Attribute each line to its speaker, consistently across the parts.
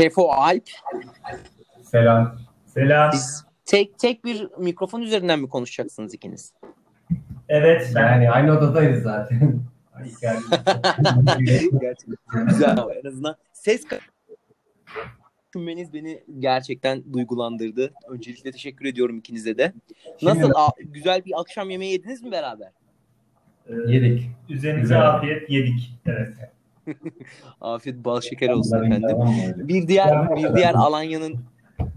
Speaker 1: Tefo Alp.
Speaker 2: Selam.
Speaker 3: Selam.
Speaker 1: Siz tek tek bir mikrofon üzerinden mi konuşacaksınız ikiniz?
Speaker 3: Evet. Ben...
Speaker 2: Yani aynı odadayız zaten.
Speaker 1: Gerçekten güzel ama en azından ses düşünmeniz beni gerçekten duygulandırdı. Öncelikle teşekkür ediyorum ikinize de. Nasıl? A- güzel bir akşam yemeği yediniz mi beraber?
Speaker 3: e,
Speaker 2: yedik.
Speaker 3: Üzerinize afiyet yedik. Evet.
Speaker 1: Afiyet bal şeker olsun efendim. Bir diğer bir diğer Alanya'nın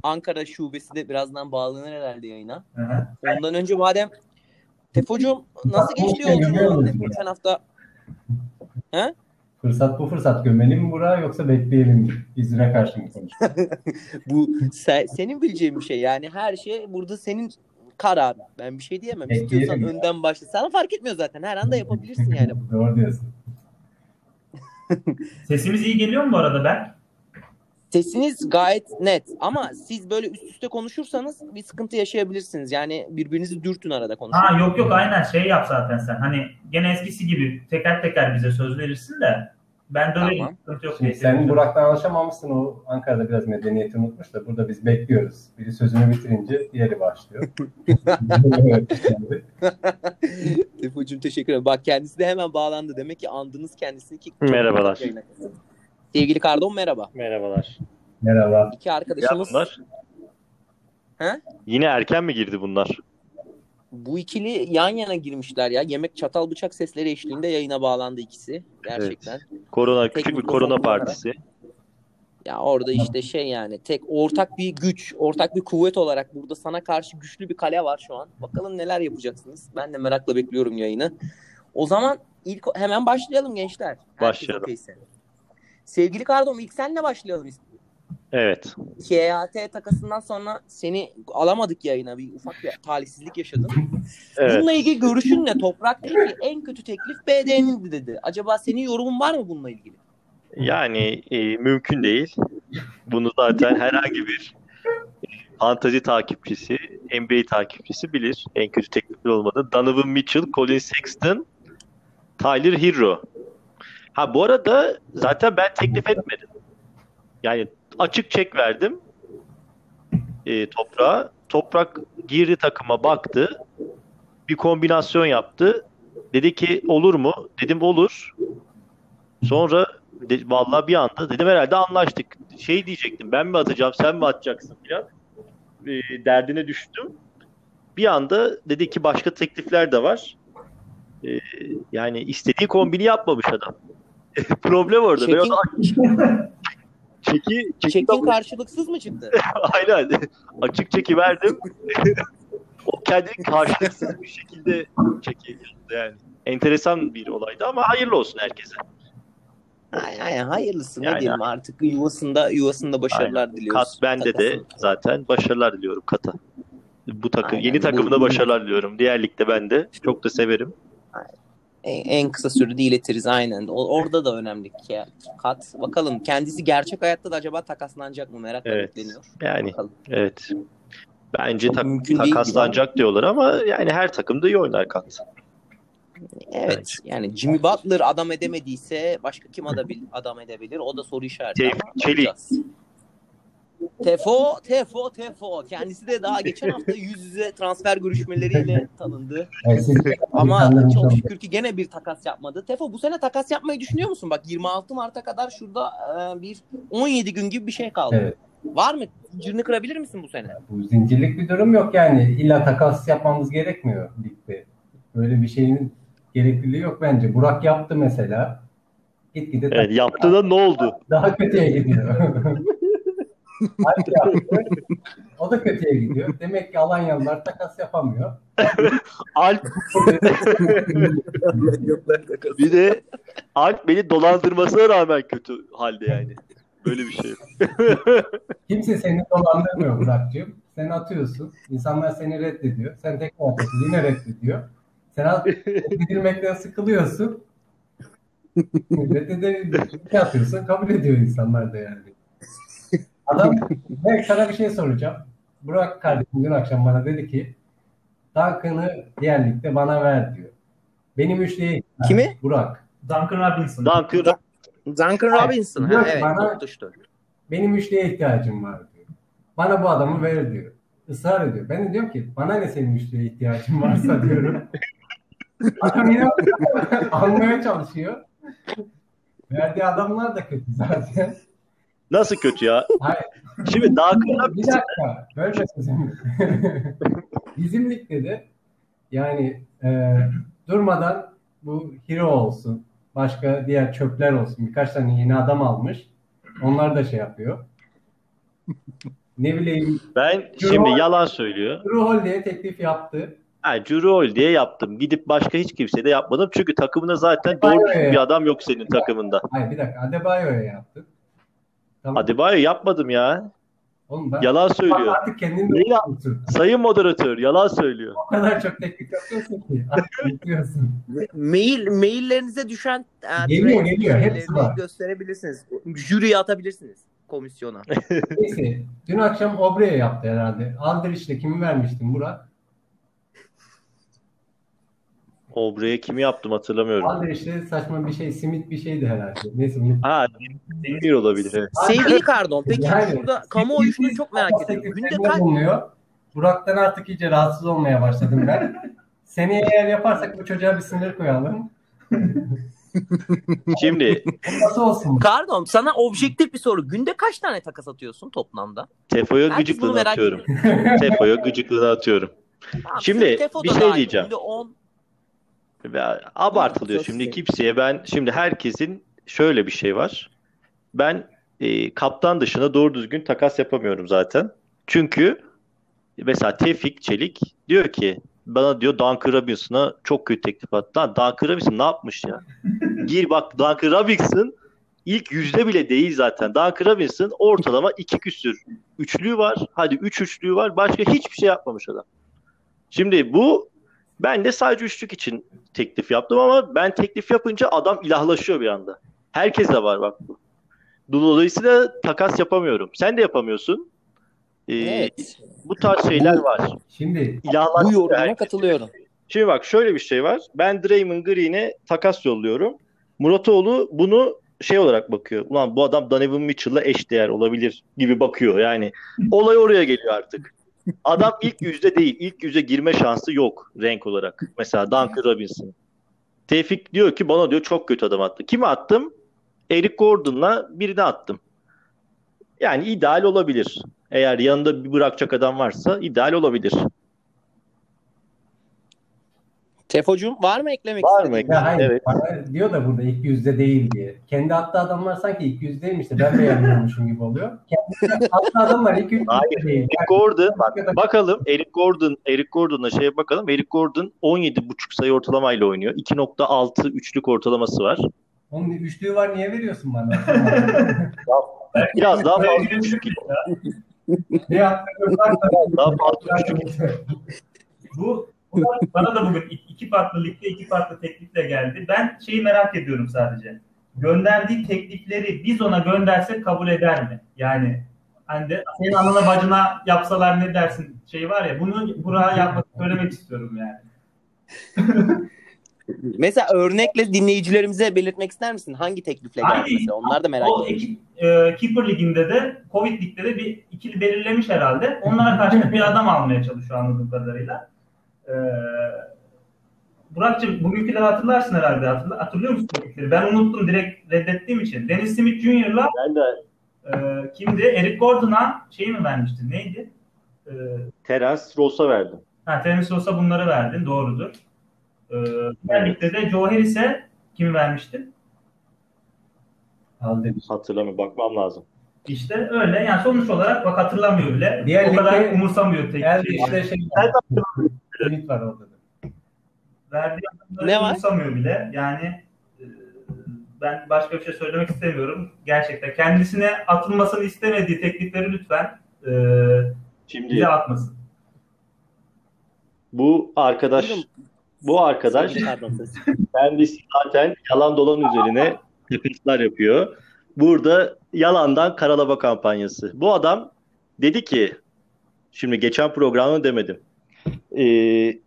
Speaker 1: Ankara şubesi de birazdan bağlanır herhalde yayına.
Speaker 3: Hı hı.
Speaker 1: Ondan önce madem Tefocuğum nasıl geçti yolculuğun? Geçen hafta
Speaker 2: Fırsat bu fırsat gömelim mi Burak'ı yoksa bekleyelim mi? İzmir'e karşı mı konuşalım?
Speaker 1: bu se- senin bileceğin bir şey. Yani her şey burada senin kararın. Ben bir şey diyemem.
Speaker 2: Bekleyelim
Speaker 1: İstiyorsan
Speaker 2: ya.
Speaker 1: önden başla. Sana fark etmiyor zaten. Her anda yapabilirsin yani.
Speaker 2: Doğru diyorsun.
Speaker 3: Sesimiz iyi geliyor mu bu arada ben?
Speaker 1: Sesiniz gayet net ama siz böyle üst üste konuşursanız bir sıkıntı yaşayabilirsiniz. Yani birbirinizi dürtün arada konuşun.
Speaker 3: Ha yok yok aynen şey yap zaten sen. Hani gene eskisi gibi teker teker bize söz verirsin de ben de öyle
Speaker 1: Tamam.
Speaker 3: sıkıntı yok.
Speaker 2: Şimdi
Speaker 3: Neyse.
Speaker 2: sen Burak'tan alışamamışsın. O Ankara'da biraz medeniyeti unutmuş da burada biz bekliyoruz. Biri sözünü bitirince diğeri başlıyor.
Speaker 1: Tefucuğum teşekkür ederim. Bak kendisi de hemen bağlandı. Demek ki andınız kendisini ki.
Speaker 4: Merhabalar.
Speaker 1: Sevgili Kardon merhaba.
Speaker 4: Merhabalar.
Speaker 2: Merhaba.
Speaker 1: İki
Speaker 4: Ya
Speaker 1: arkadaşımız
Speaker 4: bunlar
Speaker 1: He?
Speaker 4: yine erken mi girdi bunlar?
Speaker 1: Bu ikili yan yana girmişler ya. Yemek çatal bıçak sesleri eşliğinde yayına bağlandı ikisi. Gerçekten.
Speaker 4: Korona
Speaker 1: Tek
Speaker 4: küçük bir korona partisi.
Speaker 1: Ya orada işte şey yani tek ortak bir güç, ortak bir kuvvet olarak burada sana karşı güçlü bir kale var şu an. Bakalım neler yapacaksınız. Ben de merakla bekliyorum yayını. O zaman ilk hemen başlayalım gençler. Herkes
Speaker 4: Başlayalım.
Speaker 1: okeyse. Sevgili Kardom ilk senle başlayalım.
Speaker 4: Evet.
Speaker 1: KAT takasından sonra seni alamadık yayına. Bir ufak bir talihsizlik yaşadın.
Speaker 4: Evet.
Speaker 1: Bununla ilgili görüşün ne? Toprak dedi ki en kötü teklif BD'nin dedi. Acaba senin yorumun var mı bununla ilgili?
Speaker 4: Yani e, mümkün değil. Bunu zaten herhangi bir e, fantazi takipçisi, NBA takipçisi bilir. En kötü teklifler olmadı. Donovan Mitchell, Colin Sexton, Tyler Hero. Ha bu arada zaten ben teklif etmedim. Yani açık çek verdim e, toprağa. Toprak girdi takıma baktı. Bir kombinasyon yaptı. Dedi ki olur mu? Dedim olur. Sonra de, vallahi bir anda dedim herhalde anlaştık. Şey diyecektim ben mi atacağım sen mi atacaksın falan. E, derdine düştüm. Bir anda dedi ki başka teklifler de var. E, yani istediği kombini yapmamış adam. Problem orada. Ben
Speaker 1: Çekin,
Speaker 4: ona çeki, çeki
Speaker 1: çekin karşılıksız mı çıktı?
Speaker 4: Aynen. Açık çeki verdim. o kendini karşılıksız bir şekilde çeki yaptı yani. Enteresan bir olaydı ama hayırlı olsun herkese.
Speaker 1: Aynen, aynen hayırlısı ne
Speaker 4: Yani-
Speaker 1: diyelim artık yuvasında yuvasında başarılar diliyoruz.
Speaker 4: Kat bende de zaten başarılar diliyorum Kata. Bu takım
Speaker 1: Aynen,
Speaker 4: yeni
Speaker 1: bu-
Speaker 4: takımda başarılar diliyorum. Diğer ligde ben de çok da severim.
Speaker 1: En, en kısa sürede iletiriz aynen. Orada da önemli ki kat. Bakalım kendisi gerçek hayatta da acaba takaslanacak mı merakla
Speaker 4: Evet.
Speaker 1: bekleniyor.
Speaker 4: Yani
Speaker 1: Bakalım.
Speaker 4: evet. Bence
Speaker 1: Çok
Speaker 4: tak-
Speaker 1: mümkün değil
Speaker 4: takaslanacak diyorlar ama yani her takımda iyi oynar Kat.
Speaker 1: Evet.
Speaker 4: Evet.
Speaker 1: Yani Jimmy Butler adam edemediyse başka kim adam edebilir? O da soru işareti ama
Speaker 4: Çelik.
Speaker 1: bakacağız. Tefo, Tefo, Tefo. Kendisi de daha geçen hafta yüz yüze transfer görüşmeleriyle tanındı. Ama çok şükür ki gene bir takas yapmadı. Tefo bu sene takas yapmayı düşünüyor musun? Bak 26 Mart'a kadar şurada e, bir 17 gün gibi bir şey kaldı.
Speaker 2: Evet.
Speaker 1: Var mı? Zincirini kırabilir misin bu sene?
Speaker 2: Bu zincirlik bir durum yok yani. İlla takas yapmamız gerekmiyor ligde. Böyle bir şeyin gerekliliği yok bence. Burak yaptı mesela. Gitgide
Speaker 4: Evet, yaptı da ne oldu?
Speaker 2: daha kötüye gidiyor. O da kötüye gidiyor. Demek ki Alanyalılar takas yapamıyor.
Speaker 4: Alp bir de Alp beni dolandırmasına rağmen kötü halde yani. Böyle bir şey.
Speaker 2: Kimse seni dolandırmıyor Burak'cığım. Sen atıyorsun. İnsanlar seni reddediyor. Sen tekrar atıyorsun. Yine reddediyor. Sen at- reddedilmekten sıkılıyorsun. Reddedilmekten atıyorsun. Kabul ediyor insanlar da yani. Adam ben sana bir şey soracağım. Burak kardeşim dün akşam bana dedi ki Duncan'ı diğer ligde bana ver diyor. Benim üçlüye
Speaker 1: Kimi?
Speaker 2: Burak.
Speaker 3: Duncan Robinson.
Speaker 4: Duncan
Speaker 1: Duncan Robinson. Ha, evet.
Speaker 2: bana-. Benim üçlüye ihtiyacım var diyor. Bana bu adamı ver diyor. Israr ediyor. Ben de diyorum ki bana ne senin üçlüye ihtiyacın varsa diyorum. Adam yine almaya çalışıyor. Verdiği adamlar da kötü zaten.
Speaker 4: Nasıl kötü ya?
Speaker 2: Hayır.
Speaker 4: Şimdi daha
Speaker 2: Bir dakika. Böyle sözüm. Bizim ligde de yani e, durmadan bu hero olsun. Başka diğer çöpler olsun. Birkaç tane yeni adam almış. Onlar da şey yapıyor. Ne bileyim
Speaker 4: ben şimdi yalan söylüyor.
Speaker 2: Ruhol diye teklif yaptı.
Speaker 4: Ha, Jurol diye yaptım. Gidip başka hiç kimseye de yapmadım. Çünkü takımında zaten doğru bir adam yok senin takımında.
Speaker 2: Hayır bir dakika. Adebayo'ya yaptı. Tamam.
Speaker 4: Adebayo yapmadım ya.
Speaker 2: Oğlum ben
Speaker 4: Yalan söylüyor.
Speaker 2: artık kendini yapıyorsun.
Speaker 4: Sayın moderatör yalan söylüyor.
Speaker 2: O kadar çok teklif yapıyorsun ki.
Speaker 1: Mail maillerinize düşen e,
Speaker 2: Geliyor, geliyor. Hepsi var.
Speaker 1: gösterebilirsiniz. Jüriye atabilirsiniz komisyona.
Speaker 2: Neyse. Dün akşam Obre'ye yaptı herhalde. Aldrich'le kimi vermiştin Burak?
Speaker 4: Obre'ye kimi yaptım hatırlamıyorum.
Speaker 2: Aldrich'le saçma bir şey, simit bir şeydi herhalde. Neyse unuttum.
Speaker 4: Ha, bir olabilir. Evet.
Speaker 1: Sevgili Kardon peki
Speaker 2: Yani-
Speaker 1: burada kamuoyu şunu çok merak ediyorum. Günde kaç
Speaker 2: bulunuyor. Burak'tan artık iyice rahatsız olmaya başladım ben. Seneye eğer yaparsak bu çocuğa bir sınır koyalım.
Speaker 4: Şimdi
Speaker 2: nasıl olsun?
Speaker 1: Kardon sana objektif bir soru. Günde kaç tane takas atıyorsun toplamda?
Speaker 4: Tefo'ya
Speaker 1: bunu
Speaker 4: gıcıklığını atıyorum. Tefo'ya gıcıklığını atıyorum.
Speaker 1: Tamam,
Speaker 4: Şimdi bir şey
Speaker 1: dahil
Speaker 4: diyeceğim.
Speaker 1: Günde 10
Speaker 4: Ve abartılıyor
Speaker 1: Söz
Speaker 4: şimdi kimseye ben şimdi herkesin şöyle bir şey var. Ben e, kaptan dışına doğru düzgün takas yapamıyorum zaten. Çünkü mesela Tevfik Çelik diyor ki bana diyor Duncan Robinson'a çok kötü teklif attı. Lan Duncan Robinson ne yapmış ya? Gir bak Duncan Robinson ilk yüzde bile değil zaten. Duncan Robinson ortalama iki küsür üçlüğü var. Hadi üç üçlüğü var. Başka hiçbir şey yapmamış adam. Şimdi bu ben de sadece üçlük için teklif yaptım ama ben teklif yapınca adam ilahlaşıyor bir anda. Herkes de var bak bu. Dolayısıyla takas yapamıyorum. Sen de yapamıyorsun. Ee,
Speaker 1: Evet.
Speaker 4: Bu tarz şeyler var.
Speaker 2: Şimdi
Speaker 4: İlahlaşıyor
Speaker 1: Bu
Speaker 4: herkes.
Speaker 1: katılıyorum.
Speaker 4: Şimdi bak şöyle bir şey var. Ben Draymond Green'e takas yolluyorum. Muratoğlu bunu şey olarak bakıyor. Ulan bu adam Donovan Mitchell'la eşdeğer olabilir gibi bakıyor. Yani olay oraya geliyor artık. Adam ilk yüzde değil. ilk yüze girme şansı yok renk olarak. Mesela Duncan Robinson. Tevfik diyor ki bana diyor çok kötü adam attı. Kimi attım? Eric Gordon'la birini attım. Yani ideal olabilir. Eğer yanında bir bırakacak adam varsa ideal olabilir.
Speaker 1: Tefocuğum var mı eklemek
Speaker 4: Var mı?
Speaker 2: ya hayır,
Speaker 4: Evet.
Speaker 2: bana diyor da burada ilk yüzde değil diye. Kendi attığı adamlar sanki ilk yüzdeymiş de ben beğenmiyormuşum gibi oluyor. Kendi attığı adamlar ilk yüzde
Speaker 4: Hayır.
Speaker 2: değil.
Speaker 4: Eric Gordon bak bakalım Eric Gordon Eric Gordon'a şeye bakalım. Eric Gordon 17.5 sayı ortalamayla oynuyor. 2.6 üçlük ortalaması var.
Speaker 2: Onun üçlüğü var niye veriyorsun bana?
Speaker 4: Biraz daha fazla üçlük
Speaker 2: ne yaptığını
Speaker 4: daha fazla üçlük.
Speaker 3: Bu bana da bugün iki farklı ligde iki farklı teklifle geldi. Ben şeyi merak ediyorum sadece. Gönderdiği teklifleri biz ona göndersek kabul eder mi? Yani hani de senin anana bacına yapsalar ne dersin şey var ya bunu buraya yapmak söylemek istiyorum yani.
Speaker 1: Mesela örnekle dinleyicilerimize belirtmek ister misin? Hangi teklifle geldi mesela? Onlar da merak
Speaker 3: o
Speaker 1: ediyor.
Speaker 3: ekip e, Keeper Ligi'nde de Covid Lig'de de bir ikili belirlemiş herhalde. Onlara karşı bir adam almaya çalışıyor anladığım kadarıyla. E, Burak'cığım bugünküleri hatırlarsın herhalde. Hatırla, hatırlıyor musun teklifleri? Ben unuttum direkt reddettiğim için. Dennis Smith Jr.'la
Speaker 4: Ben de
Speaker 3: e, kimdi? Eric Gordon'a şey mi vermiştin? Neydi? E,
Speaker 4: Terence Ross'a verdim.
Speaker 3: ha, Terence Ross'a bunları verdin. Doğrudur. E, diğer ligde de Joe Harris'e kimi vermiştin?
Speaker 4: Hatırlamıyorum. Bakmam lazım.
Speaker 3: İşte öyle. Yani sonuç olarak bak hatırlamıyor bile.
Speaker 2: Diğer
Speaker 3: o kadar umursamıyor tek şey.
Speaker 2: işte şey. Limit var orada da.
Speaker 3: Verdiği
Speaker 1: Ne var?
Speaker 3: umursamıyor bile. Yani e, ben başka bir şey söylemek istemiyorum. Gerçekten kendisine atılmasını istemediği teklifleri lütfen e,
Speaker 4: Şimdi
Speaker 3: bize atmasın.
Speaker 4: bu arkadaş bu arkadaş kendisi zaten yalan dolan üzerine takıntılar yapıyor. Burada yalandan karalama kampanyası. Bu adam dedi ki şimdi geçen programda demedim. Ee,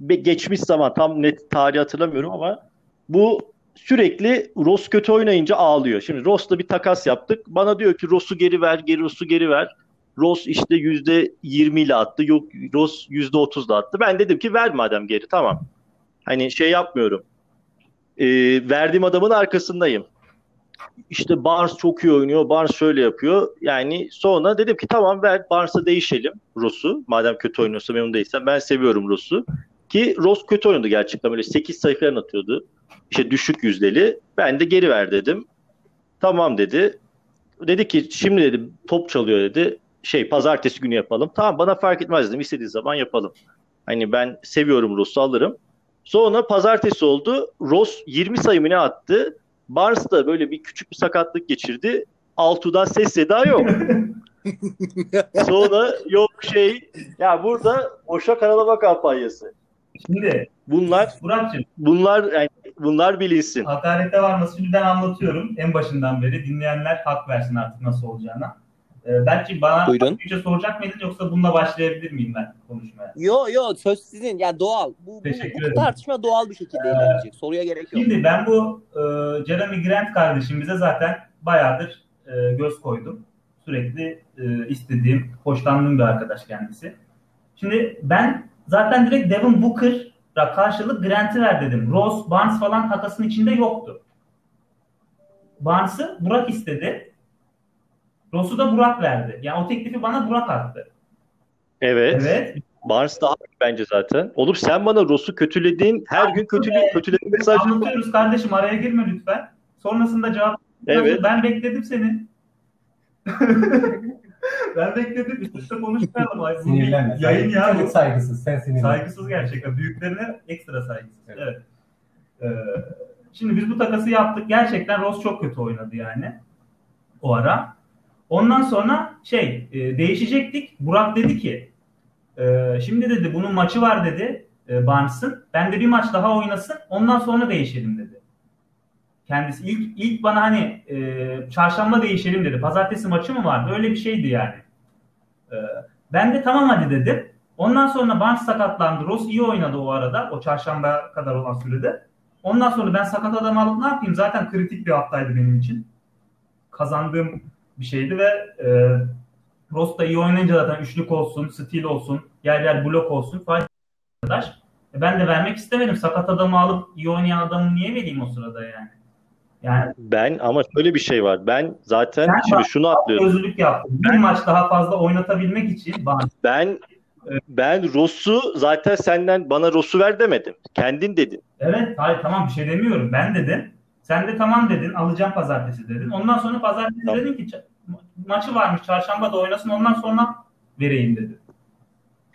Speaker 4: geçmiş zaman tam net tarihi hatırlamıyorum ama bu sürekli Ross kötü oynayınca ağlıyor. Şimdi Ross'la bir takas yaptık. Bana diyor ki Ross'u geri ver, geri Ross'u geri ver. Ross işte yüzde 20 ile attı. Yok Ross yüzde 30 da attı. Ben dedim ki ver madem geri tamam. Hani şey yapmıyorum. E, verdiğim adamın arkasındayım. İşte Barnes çok iyi oynuyor. Barnes şöyle yapıyor. Yani sonra dedim ki tamam ver Barnes'a değişelim Ross'u. Madem kötü oynuyorsa memnun değilsen. Ben seviyorum Ross'u. Ki Ross kötü oynadı gerçekten. Böyle 8 sayı atıyordu. İşte düşük yüzdeli. Ben de geri ver dedim. Tamam dedi. Dedi ki şimdi dedi top çalıyor dedi. Şey pazartesi günü yapalım. Tamam bana fark etmez dedim. İstediği zaman yapalım. Hani ben seviyorum Ross'u alırım. Sonra pazartesi oldu. Ross 20 sayımı ne attı? Barnes da böyle bir küçük bir sakatlık geçirdi. Altu'dan ses seda yok. Sonra yok şey ya burada boşa karalama kampanyası.
Speaker 3: Şimdi
Speaker 4: bunlar
Speaker 3: Burak'cığım
Speaker 4: bunlar yani bunlar bilinsin.
Speaker 3: hakarete varması şimdiden anlatıyorum en başından beri. Dinleyenler hak versin artık nasıl olacağına. Ee, belki bana
Speaker 1: Buyurun.
Speaker 3: bir şey soracak mıydın yoksa bununla başlayabilir miyim ben konuşmaya?
Speaker 1: Yo yo söz sizin. Ya doğal. Bu, bu,
Speaker 3: Teşekkür
Speaker 1: bu
Speaker 3: ederim.
Speaker 1: tartışma doğal bir şekilde ilerleyecek. Soruya gerek yok.
Speaker 3: Şimdi ben bu e, Jeremy Grant kardeşimize zaten bayağıdır e, göz koydum. Sürekli e, istediğim, hoşlandığım bir arkadaş kendisi. Şimdi ben zaten direkt Devin Booker'a karşılık Grant'i ver dedim. Rose, Barnes falan takasın içinde yoktu. Barnes'ı Burak istedi. Rose'u da Burak verdi. Yani o teklifi bana Burak attı.
Speaker 4: Evet.
Speaker 3: Evet.
Speaker 4: Barnes daha bence zaten. Oğlum sen bana Ross'u kötülediğin her gün kötüle kötülediğin mesaj
Speaker 3: Anlatıyoruz kardeşim araya girme lütfen. Sonrasında cevap
Speaker 4: Evet.
Speaker 3: ben bekledim seni. ben bekledim. Üst üste konuşmayalım.
Speaker 2: Sinirlenme.
Speaker 3: Yayın ya
Speaker 2: Çok
Speaker 3: bu.
Speaker 2: saygısız. Sen sinirlenme.
Speaker 3: Saygısız gerçekten. Büyüklerine ekstra saygısız.
Speaker 2: Evet.
Speaker 3: Evet. Ee, şimdi biz bu takası yaptık. Gerçekten Ross çok kötü oynadı yani. O ara. Ondan sonra şey e, değişecektik. Burak dedi ki e, şimdi dedi bunun maçı var dedi e, Barnes'ın. Ben de bir maç daha oynasın. Ondan sonra değişelim dedi. Kendisi ilk ilk bana hani e, çarşamba değişelim dedi. Pazartesi maçı mı vardı? Öyle bir şeydi yani. E, ben de tamam hadi dedim. Ondan sonra Barnes sakatlandı. Ross iyi oynadı o arada. O çarşamba kadar olan sürede. Ondan sonra ben sakat adam alıp ne yapayım? Zaten kritik bir haftaydı benim için. Kazandığım bir şeydi ve e, Ross da iyi oynayınca zaten üçlük olsun, steal olsun, yer yer blok olsun. Faydalı arkadaş. E, ben de vermek istemedim. Sakat adamı alıp iyi oynayan adamı niye vereyim o sırada yani? Yani
Speaker 4: Ben ama şöyle bir şey var. Ben zaten
Speaker 3: Ben
Speaker 4: şimdi şunu atlıyorum.
Speaker 3: özürlük yaptım. Bir maç daha fazla oynatabilmek için bana
Speaker 4: Ben ben Ross'u zaten senden bana Ross'u ver demedim. Kendin dedin.
Speaker 3: Evet, hayır tamam bir şey demiyorum. Ben dedim. Sen de tamam dedin. Alacağım pazartesi dedin. Ondan sonra pazartesi
Speaker 4: Tamam.
Speaker 3: dedin ki "Ça- ma- maçı varmış çarşamba da oynasın ondan sonra vereyim dedi.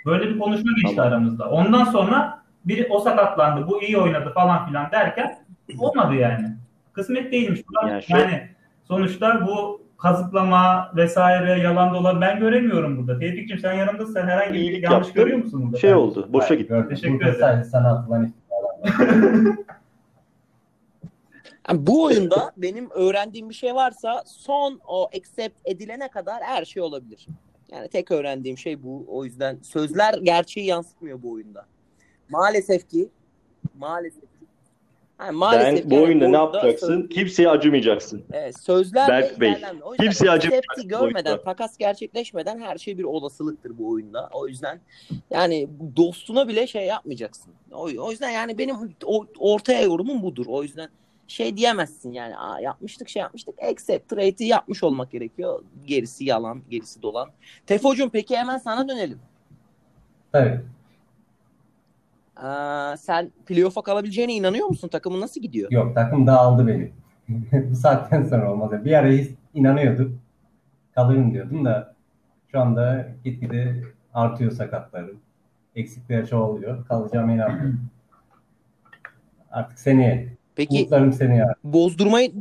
Speaker 3: Böyle bir konuşma geçti
Speaker 4: Tamam.
Speaker 3: aramızda. Ondan sonra biri o sakatlandı, bu iyi oynadı falan filan derken olmadı yani. Kısmet değilmiş.
Speaker 4: Yani
Speaker 3: Yani,
Speaker 4: şu-
Speaker 3: sonuçta bu kazıklama vesaire yalan dolan ben göremiyorum burada. Tevfik'cim sen yanımdasın. Sen herhangi bir yanlış
Speaker 4: yaptın.
Speaker 3: görüyor musun burada?
Speaker 4: Şey oldu. Boşa gitti.
Speaker 3: Teşekkür ederim.
Speaker 2: sadece sana atılan.
Speaker 1: Yani bu oyunda benim öğrendiğim bir şey varsa son o accept edilene kadar her şey olabilir. Yani tek öğrendiğim şey bu. O yüzden sözler gerçeği yansıtmıyor bu oyunda. Maalesef ki maalesef ki Ha, maalesef
Speaker 4: Ben bu
Speaker 1: yani
Speaker 4: oyunda ne yapacaksın?
Speaker 1: söz-
Speaker 4: Kimseye acımayacaksın.
Speaker 1: Evet, sözlerle
Speaker 4: Berk Bey, kimseye acımayacak
Speaker 1: accept'i
Speaker 4: bu
Speaker 1: görmeden,
Speaker 4: oyunda.
Speaker 1: takas gerçekleşmeden her şey bir olasılıktır bu oyunda. O yüzden yani dostuna bile şey yapmayacaksın. O, o yüzden yani benim ortaya yorumum budur. O yüzden şey diyemezsin yani Aa, yapmıştık şey yapmıştık. Accept trade'i yapmış olmak gerekiyor. Gerisi yalan, gerisi dolan. Tefocuğum peki hemen sana dönelim.
Speaker 2: Tabii.
Speaker 1: Aa, sen playoff'a kalabileceğine inanıyor musun? Takımın nasıl gidiyor?
Speaker 2: Yok takım dağıldı benim. Bu saatten sonra olmaz. Bir ara inanıyordum. Kalırım diyordum da şu anda gitgide artıyor sakatlarım. Eksikler çoğalıyor. Kalacağıma inanmıyorum. Artık seneye.
Speaker 1: Peki
Speaker 2: Umutlarım seneye.
Speaker 1: bozdurmayı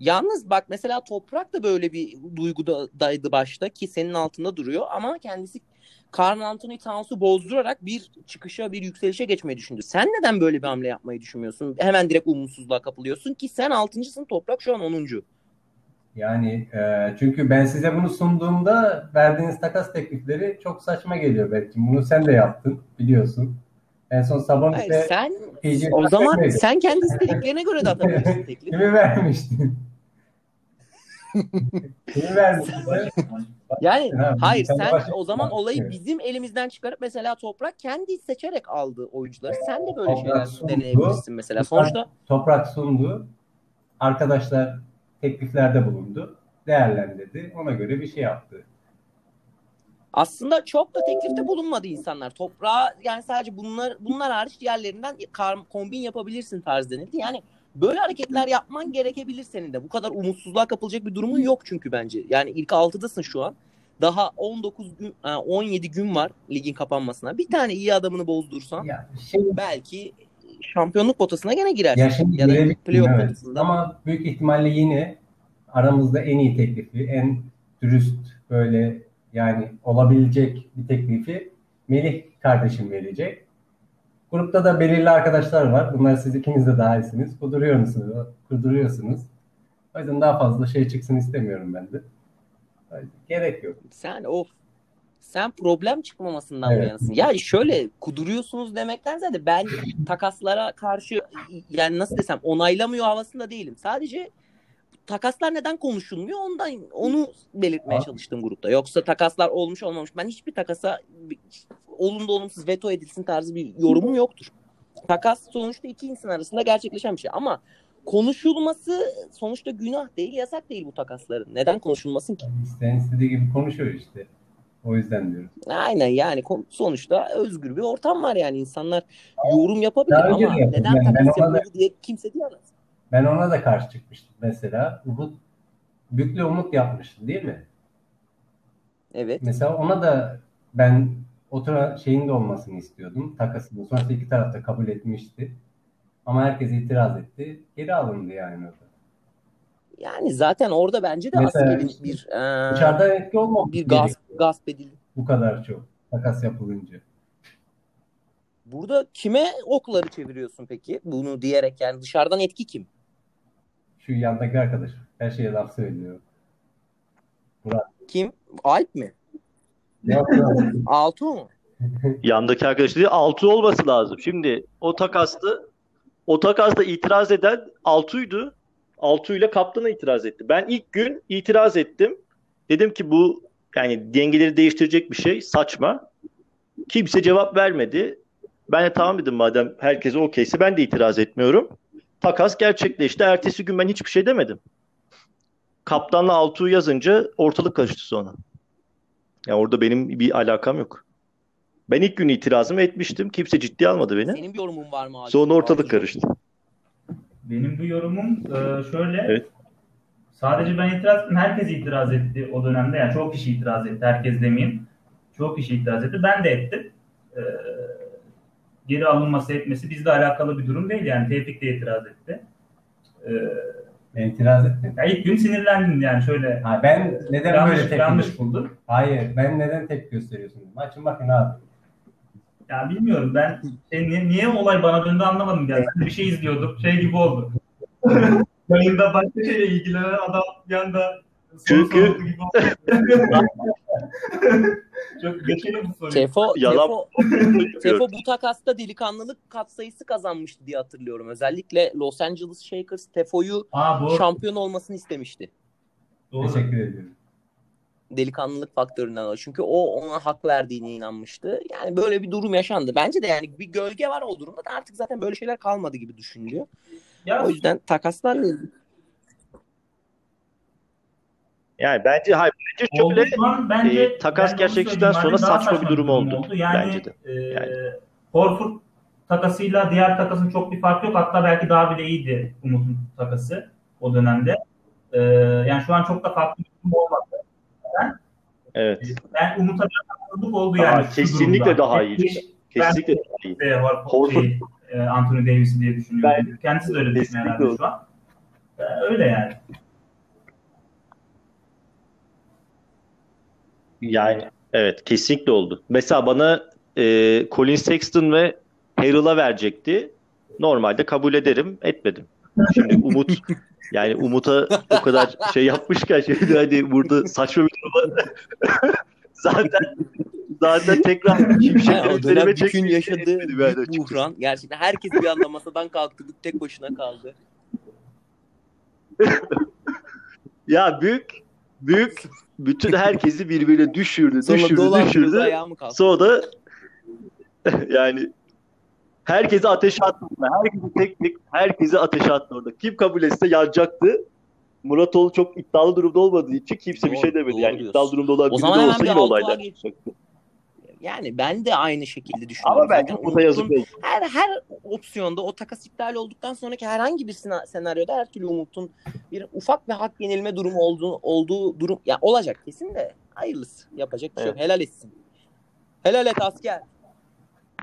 Speaker 1: Yalnız bak mesela Toprak da böyle bir duygudaydı başta ki senin altında duruyor ama kendisi Carl Anthony Towns'u bozdurarak bir çıkışa bir yükselişe geçmeyi düşündü. Sen neden böyle bir hamle yapmayı düşünmüyorsun? Hemen direkt umutsuzluğa kapılıyorsun ki sen 6.sın Toprak şu an 10.
Speaker 2: Yani e, çünkü ben size bunu sunduğumda verdiğiniz takas teklifleri çok saçma geliyor belki. Bunu sen de yaptın biliyorsun. En son
Speaker 1: Hayır,
Speaker 2: Sabonis'e
Speaker 1: sen
Speaker 2: PG
Speaker 1: o zaman
Speaker 2: vermedi.
Speaker 1: sen kendi istediklerine göre de atabilirsin teklif.
Speaker 2: Kimi vermiştin? Kimi vermiştin?
Speaker 1: Yani
Speaker 2: Ha,
Speaker 1: hayır
Speaker 2: sen
Speaker 1: o zaman olayı
Speaker 2: Evet.
Speaker 1: bizim elimizden çıkarıp mesela Toprak kendi seçerek aldı oyuncuları. Sen de böyle
Speaker 2: Toprak
Speaker 1: şeyler deneyebilirsin mesela.
Speaker 2: Toprak-
Speaker 1: Sonuçta
Speaker 2: Toprak sundu. Arkadaşlar tekliflerde bulundu. Değerlendirdi. Ona göre bir şey yaptı.
Speaker 1: Aslında çok da teklifte bulunmadı insanlar. Toprağa yani sadece bunlar bunlar hariç diğerlerinden kar- kombin yapabilirsin tarzı denildi. Yani böyle hareketler yapman gerekebilir senin de. Bu kadar umutsuzluğa kapılacak bir durumun yok çünkü bence. Yani ilk 6'dasın şu an. Daha 19 gün, ha, 17 gün var ligin kapanmasına. Bir tane iyi adamını bozdursan
Speaker 2: Ya, şey,
Speaker 1: belki şampiyonluk potasına gene girersin.
Speaker 2: ya şimdi
Speaker 1: ya da playoff
Speaker 2: evet.
Speaker 1: potasında.
Speaker 2: Ama büyük ihtimalle yine aramızda en iyi teklifi, en dürüst böyle yani olabilecek bir teklifi Melih kardeşim verecek. Grupta da belirli arkadaşlar var. Bunlar siz ikiniz de dahilsiniz. Kuduruyorsunuz. Kuduruyorsunuz. O yüzden daha fazla şey çıksın istemiyorum ben de. O Gerek yok.
Speaker 1: Sen of sen problem çıkmamasından
Speaker 2: Evet.
Speaker 1: yanasın? Ya şöyle kuduruyorsunuz demekten ziyade ben takaslara karşı yani nasıl desem onaylamıyor havasında değilim. Sadece takaslar neden konuşulmuyor ondan onu belirtmeye
Speaker 2: Abi.
Speaker 1: çalıştım grupta. Yoksa takaslar olmuş olmamış. Ben hiçbir takasa olumlu olumsuz veto edilsin tarzı bir yorumum yoktur. Takas sonuçta iki insan arasında gerçekleşen bir şey ama konuşulması sonuçta günah değil, yasak değil bu takasların. Neden konuşulmasın ki?
Speaker 2: İsteyen istediği gibi konuşuyor işte. O yüzden diyorum.
Speaker 1: Aynen yani sonuçta özgür bir ortam var yani insanlar yorum yapabilir
Speaker 2: Daha
Speaker 1: ama neden
Speaker 2: Yani
Speaker 1: takas yapıldı diye kimse diyemez.
Speaker 2: Ben ona da karşı çıkmıştım mesela. Umut, Büklü Umut yapmıştı değil mi?
Speaker 1: Evet.
Speaker 2: Mesela ona da ben otura şeyin de olmasını istiyordum. Takasını. Sonrasında iki taraf da kabul etmişti. Ama herkes itiraz etti. Geri alındı yani orada.
Speaker 1: Yani zaten orada bence de
Speaker 2: Mesela
Speaker 1: askerin
Speaker 2: işte
Speaker 1: bir e,
Speaker 2: Dışarıdan etki olmamış
Speaker 1: bir gasp gasp edildi.
Speaker 2: bu kadar çok. Takas yapılınca.
Speaker 1: Burada kime okları çeviriyorsun peki? Bunu diyerek yani dışarıdan etki kim?
Speaker 2: Şu yandaki arkadaş her şeye laf söylüyor.
Speaker 1: Kim? Alp mi?
Speaker 2: Yok, yok.
Speaker 1: Altuğ mu?
Speaker 4: Yandaki arkadaş değil altı olması lazım. Şimdi o takasta o takasta itiraz eden Altu'ydu. Altu ile kaptana itiraz etti. Ben ilk gün itiraz ettim. Dedim ki bu yani dengeleri değiştirecek bir şey saçma. Kimse cevap vermedi. Ben de tamam dedim madem herkese okeyse ben de itiraz etmiyorum. Takas gerçekleşti. Ertesi gün ben hiçbir şey demedim. Kaptanla Altuğ yazınca ortalık karıştı sonra. Ya orada benim bir alakam yok. Ben ilk gün itirazımı etmiştim. Kimse ciddiye almadı beni.
Speaker 1: Senin bir yorumun var mı? Altuğ?
Speaker 4: Sonra ortalık karıştı.
Speaker 3: Benim bu yorumum e, şöyle.
Speaker 4: Evet.
Speaker 3: Sadece ben itiraz ettim. Herkes itiraz etti o dönemde. Yani çok kişi itiraz etti. Herkes demeyeyim. Çok kişi itiraz etti. Ben de ettim. E, geri alınması etmesi bizle alakalı bir durum değil. Yani Tevfik de itiraz etti. E,
Speaker 2: Ben itiraz etmedim.
Speaker 3: ya ilk gün sinirlendim yani şöyle.
Speaker 2: Ha, ben neden
Speaker 3: yanlış,
Speaker 2: böyle tepki
Speaker 3: yanlış buldum.
Speaker 2: Hayır, ben neden tepki gösteriyorsunuz? Açın bakın abi.
Speaker 3: Ya bilmiyorum ben şey, niye, niye olay bana döndü anlamadım yani. Bir şey izliyorduk. Şey gibi oldu. Yayında başka şeyle ilgilenen adam bir anda
Speaker 4: Çünkü-
Speaker 3: sordu gibi oldu. Çok geçelim bu soruyu.
Speaker 1: Tefo,
Speaker 4: Yalan-
Speaker 1: Tefo, Tefo bu takasta delikanlılık katsayısı kazanmıştı diye hatırlıyorum. Özellikle Los Angeles Shakers Tefo'yu
Speaker 3: Aa bu
Speaker 1: şampiyon olmasını istemişti.
Speaker 3: doğru.
Speaker 2: Teşekkür ediyorum.
Speaker 1: Delikanlılık faktöründen dolayı. Çünkü o ona hak verdiğine inanmıştı. Yani böyle bir durum yaşandı. Bence de yani bir gölge var o durumda da artık zaten böyle şeyler kalmadı gibi düşünülüyor.
Speaker 3: Ya
Speaker 1: O yüzden takaslarla ilgili.
Speaker 4: Yani bence hayır bence şöyle
Speaker 3: zaman bence
Speaker 4: e, takas
Speaker 3: ben
Speaker 4: gerçekleştikten sonra
Speaker 3: daha
Speaker 4: saçma bir durum oldu.
Speaker 3: Yani,
Speaker 4: Bence de.
Speaker 3: E,
Speaker 4: Yani.
Speaker 3: Horford takasıyla diğer takasın çok bir fark yok. Hatta belki daha bile iyiydi Umut'un takası o dönemde. E, yani şu an çok da farklı bir durum olmadı.
Speaker 4: evet.
Speaker 3: Ben Umut'a bir haksızlık oldu
Speaker 4: Aa,
Speaker 3: yani.
Speaker 4: kesinlikle
Speaker 3: durumda.
Speaker 4: daha iyi.
Speaker 3: Etmiş
Speaker 4: Kesinlikle daha iyi.
Speaker 3: ve Horford, şey, e, Anthony Davis'i diye düşünüyorum. Kendisi de öyle düşünüyor herhalde
Speaker 4: oldu.
Speaker 3: şu an. E, öyle yani.
Speaker 4: Yani evet kesinlikle oldu. Mesela bana e, Colin Sexton ve Harrell'a verecekti. Normalde kabul ederim. Etmedim. Şimdi Umut yani Umut'a o kadar şey yapmışken şimdi hani burada saçma bir durum var. zaten zaten tekrar şimşekleri
Speaker 1: o dönem
Speaker 4: üzerime
Speaker 1: bütün yaşadığı
Speaker 4: yani
Speaker 1: buhran. Gerçekten herkes bir anda masadan kalktı. Tek başına kaldı.
Speaker 4: Ya büyük büyük bütün herkesi birbirine düşürdü,
Speaker 1: Sonra
Speaker 4: düşürdü, düşürdü.
Speaker 1: kalktı?
Speaker 4: Sonra da yani herkese ateş attı. Herkesi tek tek herkese ateş attı orada. Kim kabul etse yanacaktı. Muratoğlu çok iddialı durumda olmadığı için kimse bir
Speaker 1: Doğru,
Speaker 4: şey demedi. Yani
Speaker 1: diyorsun.
Speaker 4: iddialı durumda olan
Speaker 1: O
Speaker 4: biri de
Speaker 1: hemen
Speaker 4: olsa
Speaker 1: bir
Speaker 4: yine
Speaker 1: Altuğ'a
Speaker 4: olaylar
Speaker 1: geç-
Speaker 4: çıkacaktı.
Speaker 1: Yani ben de aynı şekilde düşünüyorum.
Speaker 4: Ama bence
Speaker 1: Zaten
Speaker 4: burada yazık değil.
Speaker 1: her her opsiyonda o takas iptal olduktan sonraki herhangi bir sena- senaryoda her türlü Umut'un bir ufak bir hak yenilme durumu olduğu olduğu durum ya olacak kesin de hayırlısı yapacak bir şey yok. Helal etsin. Helal et asker.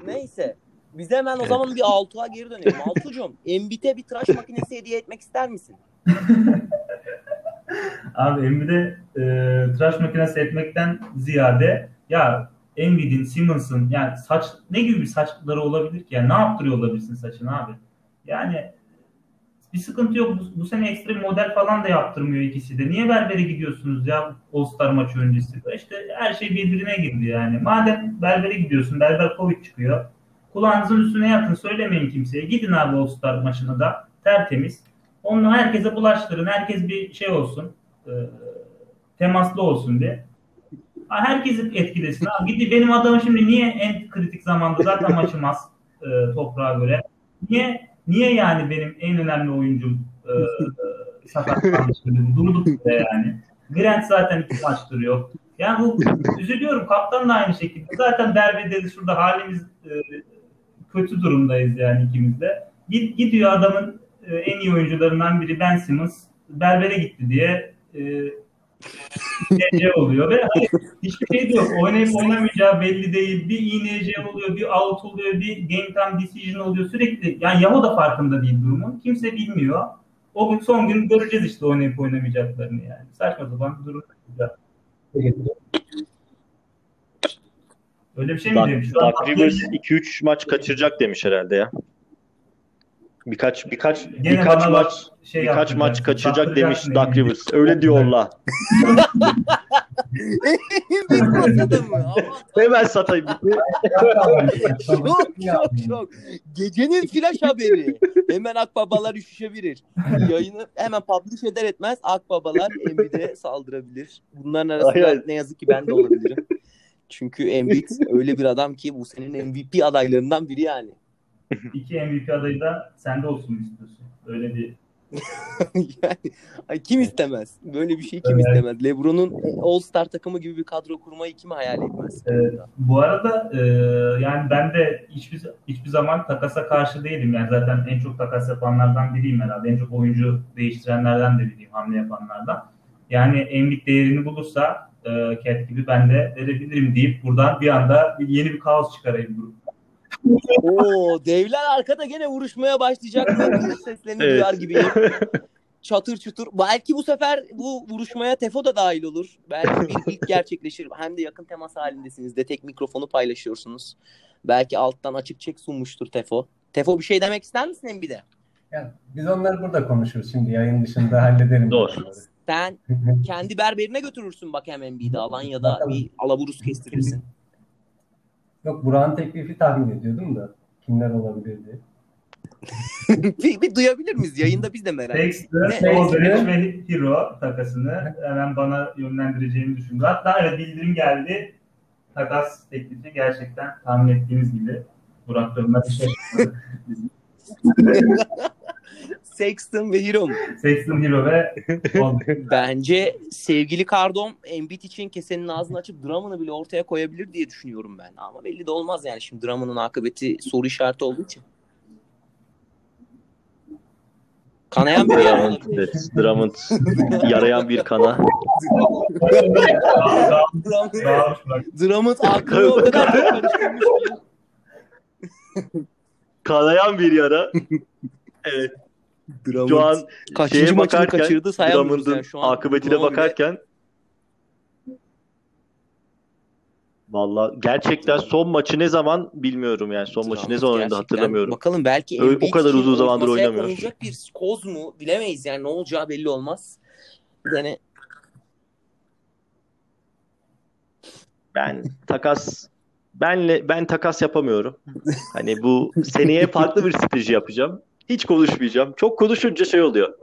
Speaker 1: Neyse. Biz hemen o
Speaker 4: Evet.
Speaker 1: zaman bir Altuğ'a geri dönelim. Altuğ'cum Embit'e bir tıraş makinesi hediye etmek ister misin?
Speaker 3: Abi Embiid'e e, tıraş makinesi etmekten ziyade ya Embiid'in, Simmons'ın yani saç ne gibi bir saçları olabilir ki? Yani ne yaptırıyor olabilirsin saçını abi? Yani bir sıkıntı yok. Bu, bu sene ekstra bir model falan da yaptırmıyor ikisi de. Niye berbere gidiyorsunuz ya All Star maçı öncesi? İşte her şey birbirine girdi yani. Madem berbere gidiyorsun, berber Covid çıkıyor. Kulağınızın üstüne yatın, söylemeyin kimseye. Gidin abi All Star maçına da tertemiz. Onu herkese bulaştırın. Herkes bir şey olsun. e, temaslı olsun diye. Herkesi etkilesin. Abi. Gidi benim adamım şimdi niye en kritik zamanda zaten maçım az e, toprağa göre. Niye niye yani benim en önemli oyuncum e, sakatlanmış durduk yere yani. Grant zaten iki maçtır yok. Yani bu üzülüyorum. Kaptan da aynı şekilde. Zaten derbide şurada halimiz e, kötü durumdayız yani ikimiz de. Git, gidiyor adamın e, en iyi oyuncularından biri Ben Simmons berbere gitti diye e, INC oluyor ve hayır, hiçbir şey yok. Oynayıp oynamayacağı belli değil. Bir INC oluyor, bir out oluyor, bir game time decision oluyor sürekli. Yani Yamo da farkında değil durumun. Kimse bilmiyor. O gün son gün göreceğiz işte oynayıp oynamayacaklarını yani. Saçma sapan durum. Öyle bir şey mi
Speaker 4: Doug,
Speaker 3: demiş?
Speaker 4: Doug Rivers 2-3 maç kaçıracak demiş herhalde ya. Birkaç birkaç
Speaker 3: Gene
Speaker 4: birkaç maç
Speaker 3: şey
Speaker 4: birkaç maç kaçıracak demiş
Speaker 3: saptıracaksın
Speaker 4: Doug
Speaker 3: elini.
Speaker 4: Rivers. Öyle diyorlar. Hemen satayım.
Speaker 1: Çok çok çok. Gecenin flash haberi. Hemen Akbabalar üşüşebilir. Yayını hemen publish eder etmez Akbabalar Embit'e saldırabilir. Bunların arasında ne yazık ki ben de olabilirim. Çünkü Embiid öyle bir adam ki bu senin MVP adaylarından biri yani.
Speaker 3: İki MVP adayı da sende olsun istiyorsun. Öyle bir
Speaker 1: yani kim istemez? Böyle bir şey kim
Speaker 3: Evet.
Speaker 1: istemez? LeBron'un All-Star takımı gibi bir kadro kurmayı kim hayal etmez?
Speaker 3: Evet. Bu arada e, yani ben de hiçbir hiçbir zaman takasa karşı değilim. Yani zaten en çok takas yapanlardan biriyim herhalde. En çok oyuncu değiştirenlerden de biriyim, hamle yapanlardan. Yani Embiid değerini bulursa e, Cat gibi ben de verebilirim deyip buradan bir anda yeni bir kaos çıkarayım.
Speaker 1: Oo, devler arkada gene vuruşmaya başlayacak. Seslerini
Speaker 4: Evet.
Speaker 1: duyar gibiyim. Çatır çutur. Belki bu sefer bu vuruşmaya Tefo da dahil olur. Belki bir ilk gerçekleşir. Hem de yakın temas halindesiniz de tek mikrofonu paylaşıyorsunuz. Belki alttan açık çek sunmuştur Tefo. Tefo bir şey demek ister misin Embiid'e?
Speaker 2: Yani biz onları burada konuşuruz şimdi yayın dışında halledelim.
Speaker 4: Doğru.
Speaker 2: bunları.
Speaker 1: Sen kendi berberine götürürsün bak hem Embiid'i. Alanya'da
Speaker 2: Bakalım.
Speaker 1: bir alaburus kestirirsin.
Speaker 2: Yok Burak'ın teklifi tahmin ediyordum da kimler olabilir diye.
Speaker 1: bir, bir duyabilir miyiz? Yayında biz de merak ediyoruz.
Speaker 3: Dexter? Modric ve Hero takasını hemen bana yönlendireceğini düşündü. Hatta evet bildirim geldi. Takas teklifi gerçekten tahmin ettiğiniz gibi. Burak Dönmez şey.
Speaker 1: Sexton ve Hero mu?
Speaker 3: Sexton Hero ve.
Speaker 1: Bence sevgili Kardom Embiid için kesenin ağzını açıp dramını bile ortaya koyabilir diye düşünüyorum ben. Ama belli de olmaz yani şimdi dramının akıbeti soru işareti olduğu için. Kanayan bir
Speaker 4: Drummond,
Speaker 1: olabilir.
Speaker 4: Drummond yarayan bir kana.
Speaker 1: Drummond, aklını o kadar karıştırmış.
Speaker 4: Kanayan bir yara. Evet.
Speaker 1: Drummond
Speaker 4: Şu an
Speaker 1: kaçıncı maçını
Speaker 4: bakarken,
Speaker 1: kaçırdı sayamıyoruz
Speaker 4: Drummond'un
Speaker 1: yani şu an.
Speaker 4: akıbetine
Speaker 1: Drummond
Speaker 4: bakarken Valla gerçekten son maçı ne zaman bilmiyorum yani. Son maçı ne
Speaker 1: Drummond
Speaker 4: zaman oynadı hatırlamıyorum.
Speaker 1: Bakalım belki
Speaker 4: Öyle- o kadar uzun zamandır oynamıyor.
Speaker 1: konulacak bir koz mu bilemeyiz yani ne olacağı belli olmaz. Yani
Speaker 4: Ben takas benle ben takas yapamıyorum. Hani bu seneye farklı bir strateji yapacağım. Hiç konuşmayacağım. Çok konuşunca şey oluyor.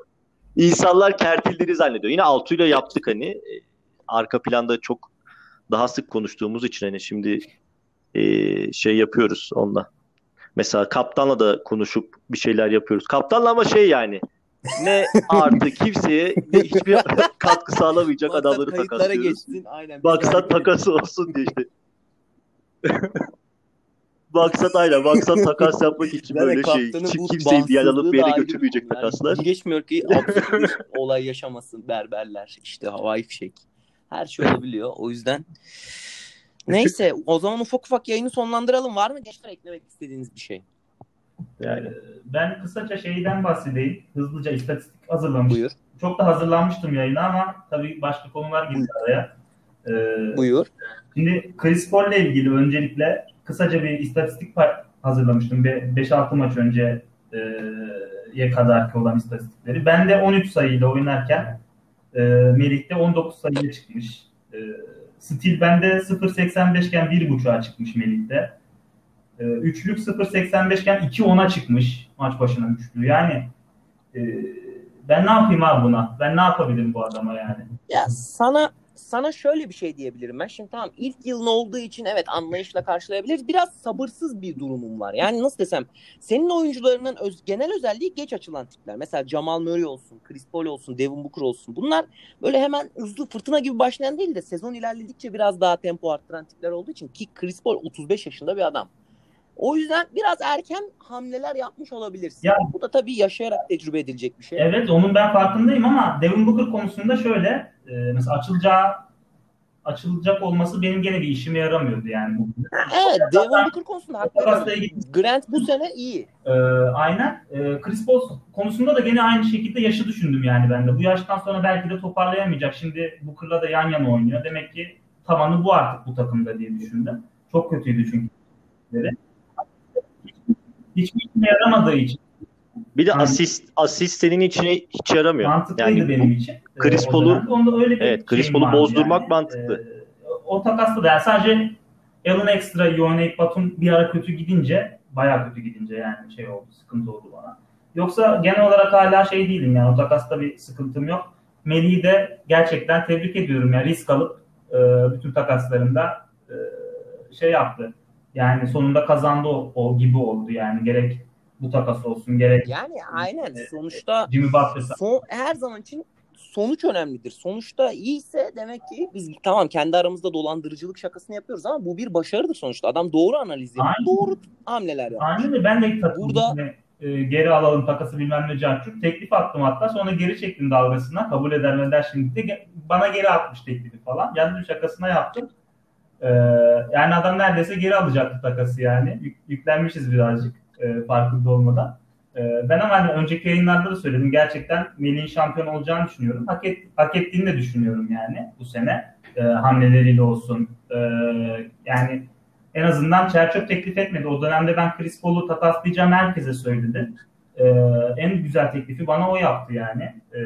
Speaker 4: İnsanlar kertildiğini zannediyor. Yine Altu'yla yaptık hani. E, Arka planda çok daha sık konuştuğumuz için hani şimdi e, şey yapıyoruz onunla. Mesela kaptanla da konuşup bir şeyler yapıyoruz. Kaptanla ama şey yani ne artı kimseye ne hiçbir katkı sağlamayacak
Speaker 1: Maksat
Speaker 4: adamları takaslıyoruz.
Speaker 1: geçsin. Aynen.
Speaker 4: Maksat takası olsun diye işte. Maksat aynen. Maksat takas yapmak için
Speaker 1: Zaten
Speaker 4: böyle şey. kimseyi bir yer alıp bir yere götürmeyecek
Speaker 1: konu.
Speaker 4: takaslar.
Speaker 1: Yani geçmiyor ki absürt olay yaşamasın berberler. işte havai fişek. Her şey olabiliyor. O yüzden Neyse o zaman ufak ufak yayını sonlandıralım. Var mı gençler eklemek istediğiniz bir şey?
Speaker 4: Yani
Speaker 3: Ben kısaca şeyden bahsedeyim. Hızlıca istatistik hazırlamıştım.
Speaker 1: Buyur.
Speaker 3: Çok da hazırlanmıştım yayına ama tabii başka konular girdi araya. Ee,
Speaker 1: Buyur.
Speaker 3: Şimdi Chris Paul ile ilgili öncelikle kısaca bir istatistik hazırlamıştım. Bir 5-6 maç önce ye kadarki olan istatistikleri. Ben de 13 sayıyla oynarken e, Melih de 19 sayıyla çıkmış. E, Stil bende 0.85 iken 1.5'a çıkmış Melih'te. E, üçlük 0.85 iken 2.10'a çıkmış maç başına üçlü. Yani e, ben ne yapayım abi buna? Ben ne yapabilirim bu adama yani?
Speaker 1: Ya sana sana şöyle bir şey diyebilirim ben. Şimdi tamam ilk yılın olduğu için evet anlayışla karşılayabiliriz. Biraz sabırsız bir durumum var. Yani nasıl desem senin oyuncularının öz, genel özelliği geç açılan tipler. Mesela Jamal Murray olsun, Chris Paul olsun, Devin Booker olsun. Bunlar böyle hemen hızlı fırtına gibi başlayan değil de sezon ilerledikçe biraz daha tempo arttıran tipler olduğu için ki Chris Paul 35 yaşında bir adam. O yüzden biraz erken hamleler yapmış olabilirsin.
Speaker 3: Ya-
Speaker 1: Bu da tabii yaşayarak tecrübe edilecek bir şey.
Speaker 3: Evet onun ben farkındayım ama Devin Booker konusunda şöyle e, mesela açılacağı açılacak olması benim gene bir işime yaramıyordu yani.
Speaker 1: Evet, Devin Booker konusunda
Speaker 3: ilgili
Speaker 1: Grant bu sene iyi.
Speaker 3: e, aynen. E, Chris Paul konusunda da gene aynı şekilde yaşı düşündüm yani ben de. Bu yaştan sonra belki de toparlayamayacak. Şimdi Booker'la da yan yana oynuyor. Demek ki tavanı bu artık bu takımda diye düşündüm. Çok kötüydü çünkü. Hiçbir işime yaramadığı için
Speaker 4: bir de
Speaker 3: Yani-
Speaker 4: asist asist senin içine hiç yaramıyor.
Speaker 3: mantıklıydı
Speaker 4: Yani
Speaker 3: benim için.
Speaker 4: Chris
Speaker 3: Ee, o
Speaker 4: Paul'u- Evet, Chris
Speaker 3: şeyim
Speaker 4: Paul'u bozdurmak mantıklı.
Speaker 3: Ee, o takasla da yani sadece Allen Extra oynayıp Batum bir ara kötü gidince bayağı kötü gidince yani şey oldu sıkıntı oldu bana. Yoksa genel olarak hala şey değilim yani o takasta bir sıkıntım yok. Melih'i de gerçekten tebrik ediyorum yani risk alıp e, bütün takaslarında e, şey yaptı. Yani sonunda kazandı o, o gibi oldu yani gerek bu takas olsun gerek
Speaker 1: Yani aynen sonuçta
Speaker 3: Jimmy Butler
Speaker 1: son, her zaman için sonuç önemlidir. Sonuçta iyiyse demek ki biz tamam kendi aramızda dolandırıcılık şakasını yapıyoruz ama bu bir başarıdır sonuçta. Adam doğru analiz yapıyor. Doğru hamleler yapıyor.
Speaker 3: Aynen de ben de takıldım.
Speaker 1: Burada-
Speaker 3: e, geri alalım takası bilmem ne carçuk. Teklif attım hatta sonra geri çektim dalgasına. Kabul eder mi eder şimdi de bana geri atmış teklifi falan. Geldim şakasına yaptım. E, yani adam neredeyse geri alacaktı takası yani. Yük- yüklenmişiz birazcık e, farkında olmadan. E, ben ama hani önceki yayınlarda da söyledim. Gerçekten Melih'in şampiyon olacağını düşünüyorum. Hak, et, hak ettiğini de düşünüyorum yani bu sene. E, hamleleriyle olsun. E, yani en azından Çerçöp teklif etmedi. O dönemde ben Chris Paul'u takaslayacağım herkese söyledim. Ee, en güzel teklifi bana o yaptı yani. Ee,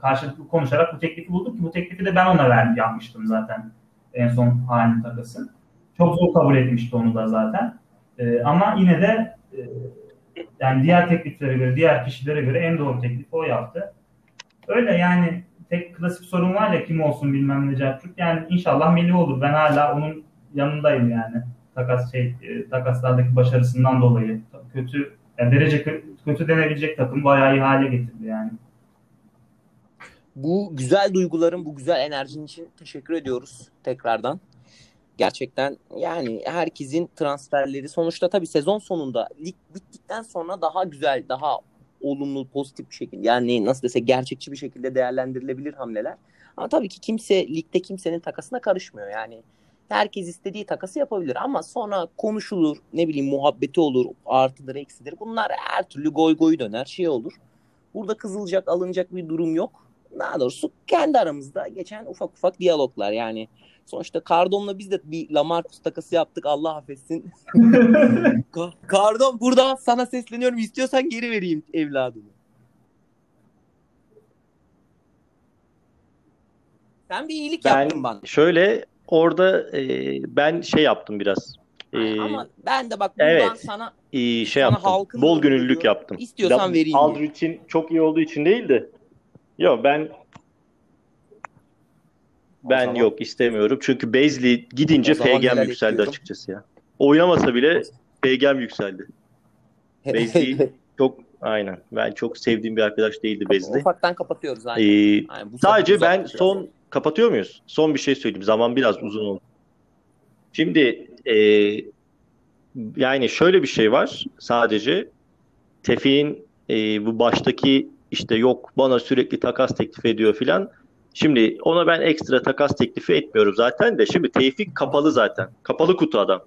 Speaker 3: karşılıklı konuşarak bu teklifi bulduk ki bu teklifi de ben ona verdim yapmıştım zaten en son halini takası. Çok zor kabul etmişti onu da zaten. Ee, ama yine de e, yani diğer tekliflere göre, diğer kişilere göre en doğru teklifi o yaptı. Öyle yani tek klasik sorun var ya kim olsun bilmem ne Cerçuk. Yani inşallah Melih olur. Ben hala onun yanındayım yani. Takas şey e, takaslardaki başarısından dolayı. Kötü yani derece kö- kötü denebilecek takım bayağı iyi hale getirdi yani.
Speaker 1: Bu güzel duyguların, bu güzel enerjin için teşekkür ediyoruz tekrardan. Gerçekten yani herkesin transferleri sonuçta tabii sezon sonunda lig bittikten sonra daha güzel, daha olumlu, pozitif bir şekilde yani nasıl desek gerçekçi bir şekilde değerlendirilebilir hamleler. Ama tabii ki kimse ligde kimsenin takasına karışmıyor. Yani herkes istediği takası yapabilir ama sonra konuşulur, ne bileyim muhabbeti olur, artıdır, eksidir. Bunlar her türlü goy goy döner, şey olur. Burada kızılacak, alınacak bir durum yok. Daha doğrusu kendi aramızda geçen ufak ufak diyaloglar yani. Sonuçta Cardon'la biz de bir Lamarcus takası yaptık Allah affetsin. Cardon buradan sana sesleniyorum istiyorsan geri vereyim evladını. Sen bir iyilik
Speaker 4: Ben
Speaker 1: yaptın bana.
Speaker 4: şöyle orada e, ben şey yaptım biraz. E,
Speaker 1: Ama ben de bak buradan
Speaker 4: evet.
Speaker 1: sana
Speaker 4: e, şey
Speaker 1: sana
Speaker 4: yaptım. Bol gönüllülük yaptım.
Speaker 1: İstiyorsan
Speaker 4: Da-
Speaker 1: vereyim.
Speaker 4: Aldrich'in çok iyi olduğu için değil de. Yok ben ben
Speaker 1: zaman-
Speaker 4: yok istemiyorum. Çünkü Bezli gidince PG'm yükseldi açıkçası ya. Oynamasa bile PG'm yükseldi. Bezli çok aynen. Ben çok sevdiğim bir arkadaş değildi Bezli.
Speaker 1: Ufaktan kapatıyoruz. Aynen.
Speaker 4: Ee,
Speaker 1: Aynen, bu
Speaker 4: Sadece ben son kapatıyor muyuz? Son bir şey söyleyeyim. Zaman biraz uzun oldu. Şimdi e, yani şöyle bir şey var. Sadece Tevfik'in e, bu baştaki işte yok bana sürekli takas teklif ediyor filan. Şimdi ona ben ekstra takas teklifi etmiyorum zaten de. Şimdi Tevfik kapalı zaten. Kapalı kutu adam.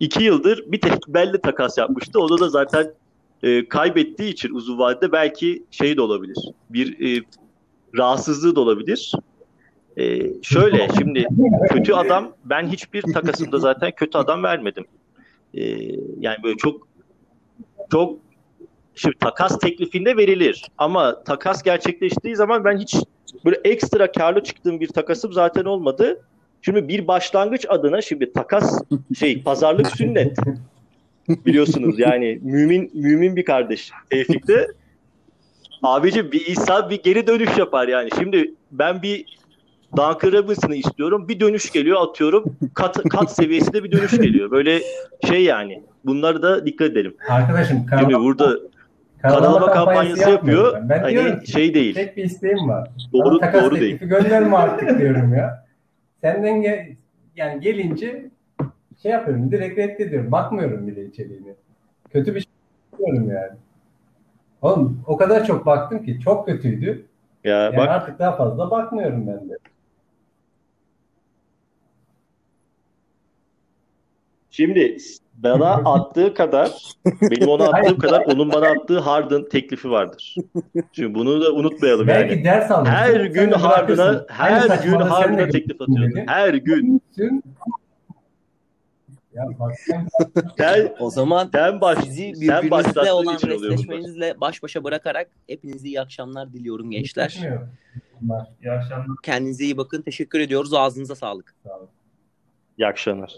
Speaker 4: İki yıldır bir tek belli takas yapmıştı. Onu da zaten e, kaybettiği için uzun vadede belki şey de olabilir. Bir e, rahatsızlığı da olabilir. Ee, şöyle şimdi kötü adam ben hiçbir takasımda zaten kötü adam vermedim. Ee, yani böyle çok çok şimdi takas teklifinde verilir ama takas gerçekleştiği zaman ben hiç böyle ekstra karlı çıktığım bir takasım zaten olmadı. Şimdi bir başlangıç adına şimdi takas şey pazarlık sünnet biliyorsunuz yani mümin mümin bir kardeş Tevfik'te Abici bir insan bir geri dönüş yapar yani. Şimdi ben bir Duncan Robinson'ı istiyorum. Bir dönüş geliyor atıyorum. Kat, kat seviyesinde bir dönüş geliyor. Böyle şey yani. Bunları da dikkat edelim.
Speaker 2: Arkadaşım
Speaker 4: Şimdi burada kanalama kampanyası
Speaker 2: yapmıyorum
Speaker 4: yapıyor.
Speaker 2: Ben, ben diyorum
Speaker 4: Hani
Speaker 2: ki,
Speaker 4: şey değil.
Speaker 2: tek bir isteğim var.
Speaker 4: Doğru
Speaker 2: Bana
Speaker 4: doğru değil.
Speaker 2: gönderme artık diyorum ya. Senden gel, yani gelince şey yapıyorum direkt reddediyorum. Bakmıyorum bile içeriğine. Kötü bir şey yapıyorum yani. Oğlum o kadar çok baktım ki çok kötüydü.
Speaker 4: Ya
Speaker 2: Yani
Speaker 4: bak
Speaker 2: artık daha fazla bakmıyorum ben de.
Speaker 4: şimdi bana attığı kadar benim ona attığım kadar onun bana attığı Harden teklifi vardır. Şimdi bunu da unutmayalım yani.
Speaker 2: Belki ders almışsın.
Speaker 4: Her
Speaker 2: sen
Speaker 4: gün
Speaker 2: de
Speaker 4: Harden'a her gün Harden'a teklif atıyordu. Her gün.
Speaker 2: Ya bak sen
Speaker 4: Sen
Speaker 1: O zaman
Speaker 4: sen baş
Speaker 1: sizi birbirinizle olan resleşmenizle baş başa bırakarak hepinize iyi akşamlar diliyorum gençler.
Speaker 3: İyi akşamlar.
Speaker 1: Kendinize iyi bakın. Teşekkür ediyoruz. Ağzınıza sağlık.
Speaker 2: sağ olun.
Speaker 4: İyi akşamlar.